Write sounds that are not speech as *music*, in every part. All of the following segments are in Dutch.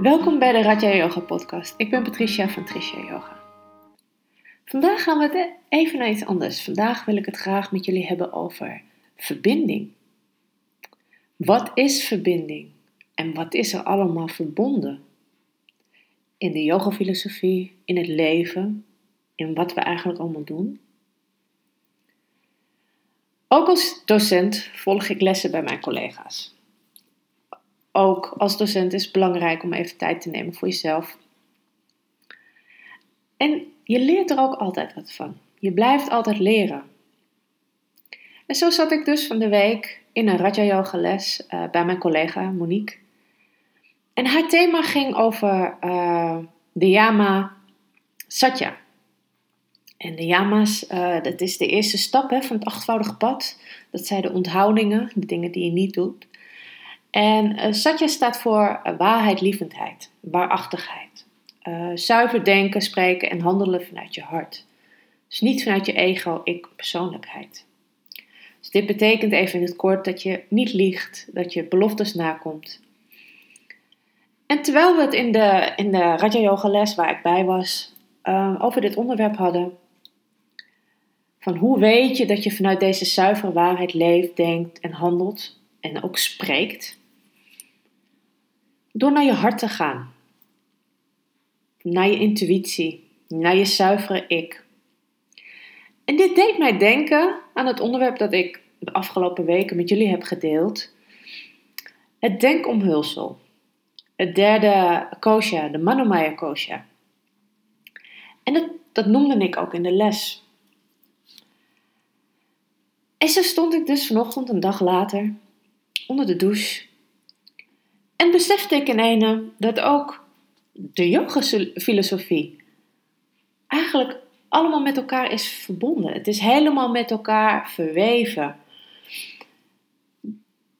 Welkom bij de Raja Yoga podcast. Ik ben Patricia van Tricia Yoga. Vandaag gaan we het even naar iets anders. Vandaag wil ik het graag met jullie hebben over verbinding. Wat is verbinding? En wat is er allemaal verbonden? In de yogafilosofie, in het leven, in wat we eigenlijk allemaal doen. Ook als docent volg ik lessen bij mijn collega's ook als docent is het belangrijk om even tijd te nemen voor jezelf. En je leert er ook altijd wat van. Je blijft altijd leren. En zo zat ik dus van de week in een Raja Yoga les uh, bij mijn collega Monique. En haar thema ging over uh, de Yama Satya. En de Yama's, uh, dat is de eerste stap hè, van het achtvoudige pad. Dat zijn de onthoudingen, de dingen die je niet doet. En uh, Satya staat voor uh, waarheid, lievendheid, waarachtigheid. Uh, zuiver denken, spreken en handelen vanuit je hart. Dus niet vanuit je ego, ik, persoonlijkheid. Dus dit betekent even in het kort dat je niet liegt, dat je beloftes nakomt. En terwijl we het in de, in de Raja Yoga les waar ik bij was, over dit onderwerp hadden, van hoe weet je dat je vanuit deze zuivere waarheid leeft, denkt en handelt en ook spreekt, door naar je hart te gaan. Naar je intuïtie. Naar je zuivere ik. En dit deed mij denken aan het onderwerp dat ik de afgelopen weken met jullie heb gedeeld. Het denkomhulsel. Het derde kosha, de Manomaya kosha. En dat, dat noemde ik ook in de les. En zo stond ik dus vanochtend, een dag later, onder de douche en besefte ik in ene dat ook de yoga-filosofie eigenlijk allemaal met elkaar is verbonden. Het is helemaal met elkaar verweven.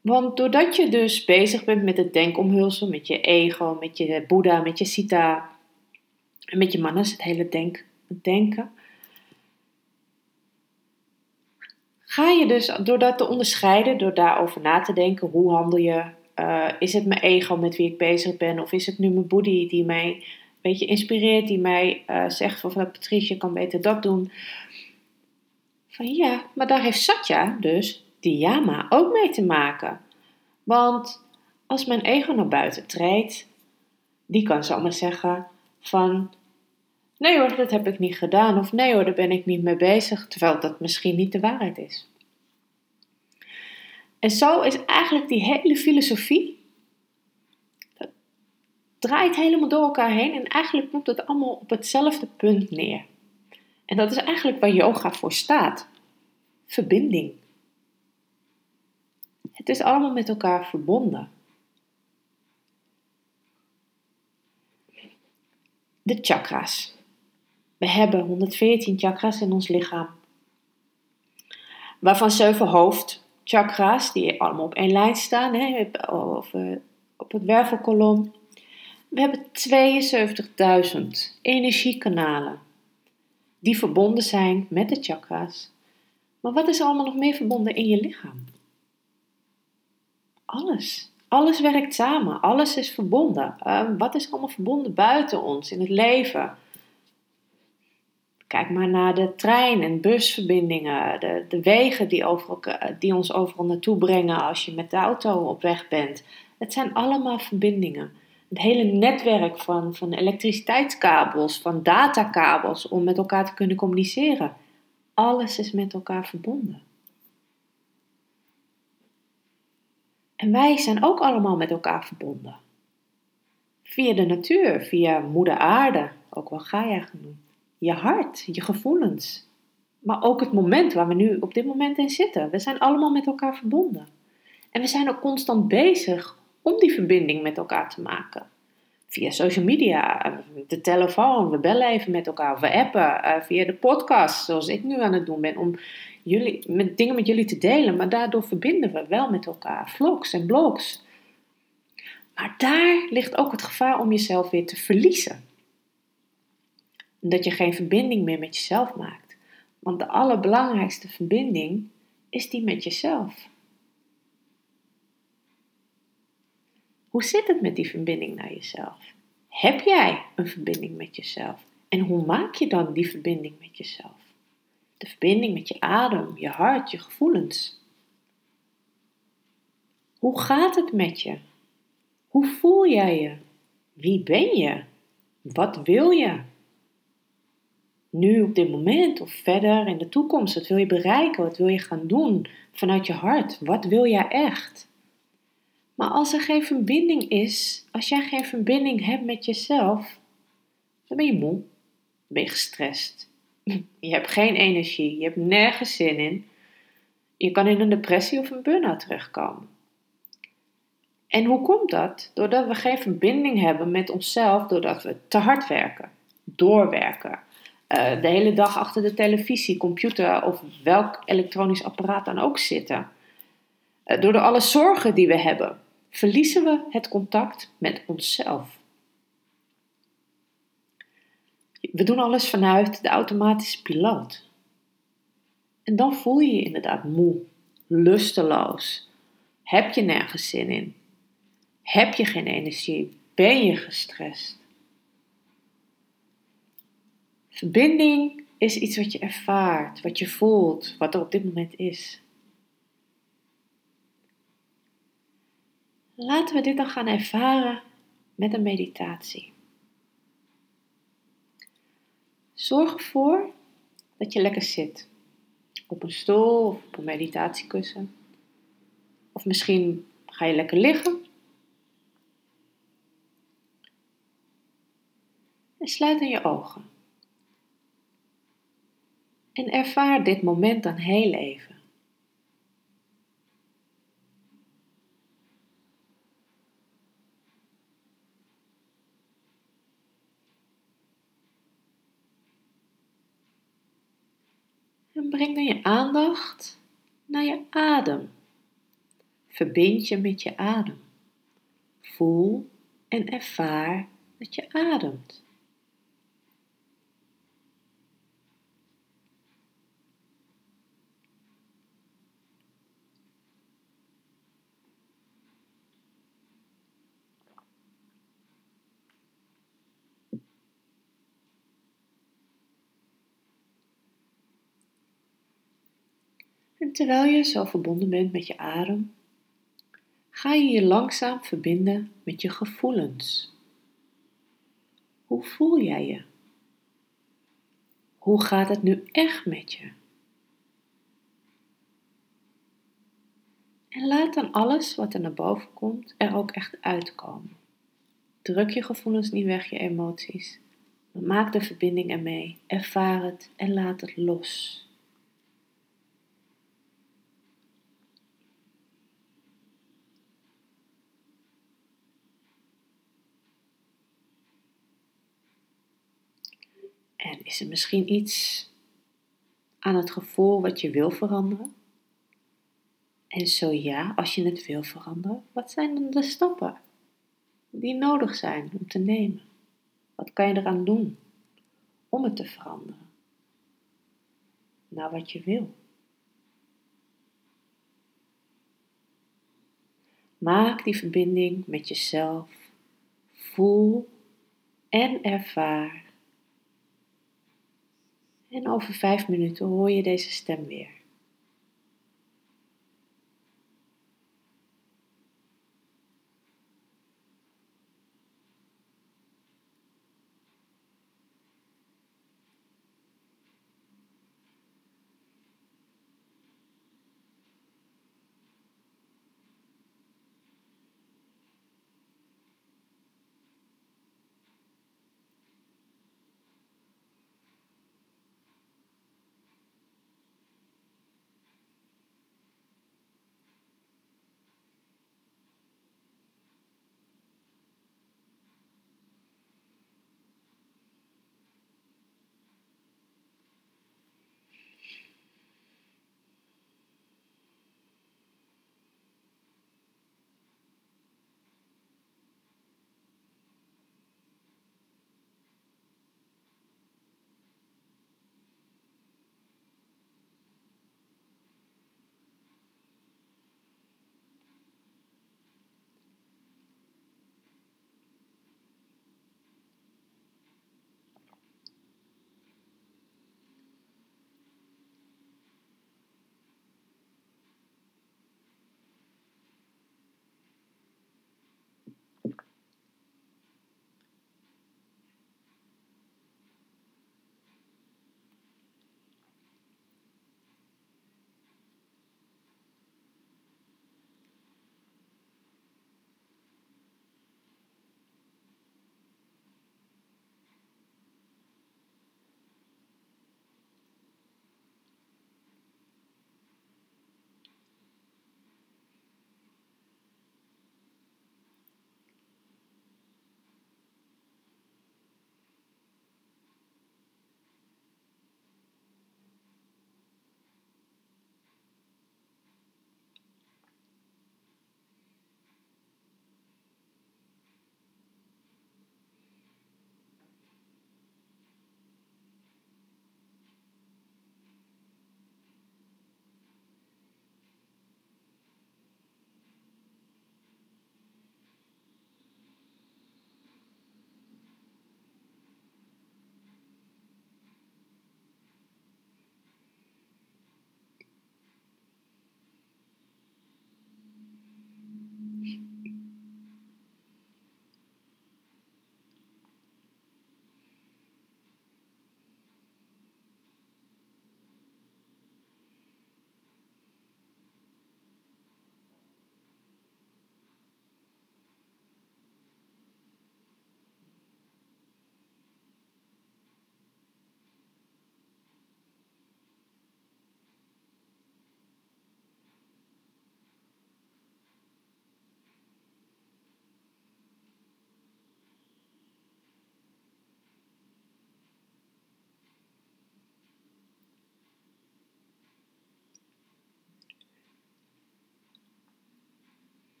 Want doordat je dus bezig bent met het denkomhulsel, met je ego, met je Boeddha, met je Sita en met je manas, het hele denk, denken, ga je dus door dat te onderscheiden, door daarover na te denken, hoe handel je, uh, is het mijn ego met wie ik bezig ben? Of is het nu mijn body die mij een beetje inspireert, die mij uh, zegt van, Patricia kan beter dat doen? Van ja, maar daar heeft Satya dus, die Yama, ook mee te maken. Want als mijn ego naar buiten treedt, die kan zomaar zeggen van nee hoor, dat heb ik niet gedaan. Of nee hoor, daar ben ik niet mee bezig. Terwijl dat misschien niet de waarheid is. En zo is eigenlijk die hele filosofie, dat draait helemaal door elkaar heen en eigenlijk komt het allemaal op hetzelfde punt neer. En dat is eigenlijk waar yoga voor staat. Verbinding. Het is allemaal met elkaar verbonden. De chakras. We hebben 114 chakras in ons lichaam. Waarvan 7 hoofd, chakra's, die allemaal op één lijn staan, hè, of, op het wervelkolom. We hebben 72.000 energiekanalen die verbonden zijn met de chakra's. Maar wat is er allemaal nog meer verbonden in je lichaam? Alles. Alles werkt samen. Alles is verbonden. Uh, wat is allemaal verbonden buiten ons in het leven? Kijk maar naar de trein- en busverbindingen, de, de wegen die, overal, die ons overal naartoe brengen als je met de auto op weg bent. Het zijn allemaal verbindingen. Het hele netwerk van, van elektriciteitskabels, van datakabels om met elkaar te kunnen communiceren. Alles is met elkaar verbonden. En wij zijn ook allemaal met elkaar verbonden. Via de natuur, via moeder aarde, ook wel Gaia genoemd je hart, je gevoelens. Maar ook het moment waar we nu op dit moment in zitten. We zijn allemaal met elkaar verbonden. En we zijn ook constant bezig om die verbinding met elkaar te maken. Via social media, de telefoon, we bellen even met elkaar, we appen, eh, via de podcast, zoals ik nu aan het doen ben, om jullie, met dingen met jullie te delen. Maar daardoor verbinden we wel met elkaar, vlogs en blogs. Maar daar ligt ook het gevaar om jezelf weer te verliezen dat je geen verbinding meer met jezelf maakt. Want de allerbelangrijkste verbinding is die met jezelf. Hoe zit het met die verbinding naar jezelf? Heb jij een verbinding met jezelf? En hoe maak je dan die verbinding met jezelf? De verbinding met je adem, je hart, je gevoelens. Hoe gaat het met je? Hoe voel jij je? Wie ben je? Wat wil je? Nu op dit moment of verder in de toekomst, wat wil je bereiken? Wat wil je gaan doen vanuit je hart? Wat wil jij echt? Maar als er geen verbinding is, als jij geen verbinding hebt met jezelf, dan ben je moe, dan ben je gestrest. *laughs* Je hebt geen energie, je hebt nergens zin in. Je kan in een depressie of een burn-out terechtkomen. En hoe komt dat? Doordat we geen verbinding hebben met onszelf, doordat we te hard werken, doorwerken, uh, de hele dag achter de televisie, computer of welk elektronisch apparaat dan ook zitten. Uh, door de alle zorgen die we hebben, verliezen we het contact met onszelf. We doen alles vanuit de automatische piloot. En dan voel je je inderdaad moe, lusteloos. Heb je nergens zin in? Heb je geen energie? Ben je gestrest? Verbinding is iets wat je ervaart, wat je voelt, wat er op dit moment is. Laten we dit dan gaan ervaren met een meditatie. Zorg ervoor dat je lekker zit. Op een stoel of op een meditatiekussen. Of misschien ga je lekker liggen. En sluit dan je ogen. En ervaar dit moment dan heel even. En breng dan je aandacht naar je adem. Verbind je met je adem. Voel en ervaar dat je ademt. En terwijl je zo verbonden bent met je adem, ga je je langzaam verbinden met je gevoelens. Hoe voel jij je? Hoe gaat het nu echt met je? En laat dan alles wat er naar boven komt er ook echt uitkomen. Druk je gevoelens niet weg, je emoties. Maak de verbinding ermee. Ervaar het en laat het los. En is er misschien iets aan het gevoel wat je wil veranderen? En zo ja, als je het wil veranderen, wat zijn dan de stappen die nodig zijn om te nemen? Wat kan je eraan doen om het te veranderen? Naar wat je wil. Maak die verbinding met jezelf. Voel en ervaar en over vijf minuten hoor je deze stem weer.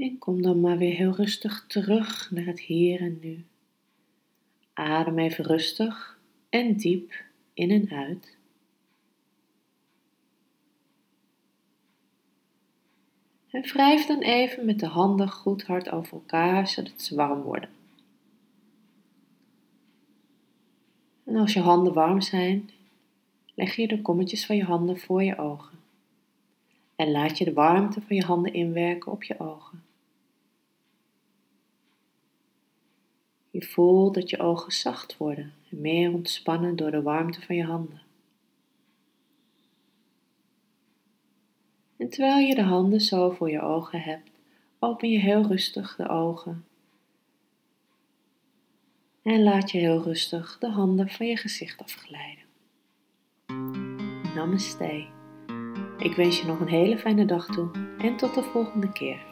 En kom dan maar weer heel rustig terug naar het hier en nu. Adem even rustig en diep in en uit. En wrijf dan even met de handen goed hard over elkaar, zodat ze warm worden. En als je handen warm zijn, leg je de kommetjes van je handen voor je ogen. En laat je de warmte van je handen inwerken op je ogen. Je voelt dat je ogen zacht worden en meer ontspannen door de warmte van je handen. En terwijl je de handen zo voor je ogen hebt, open je heel rustig de ogen. En laat je heel rustig de handen van je gezicht afglijden. Namaste. Ik wens je nog een hele fijne dag toe en tot de volgende keer.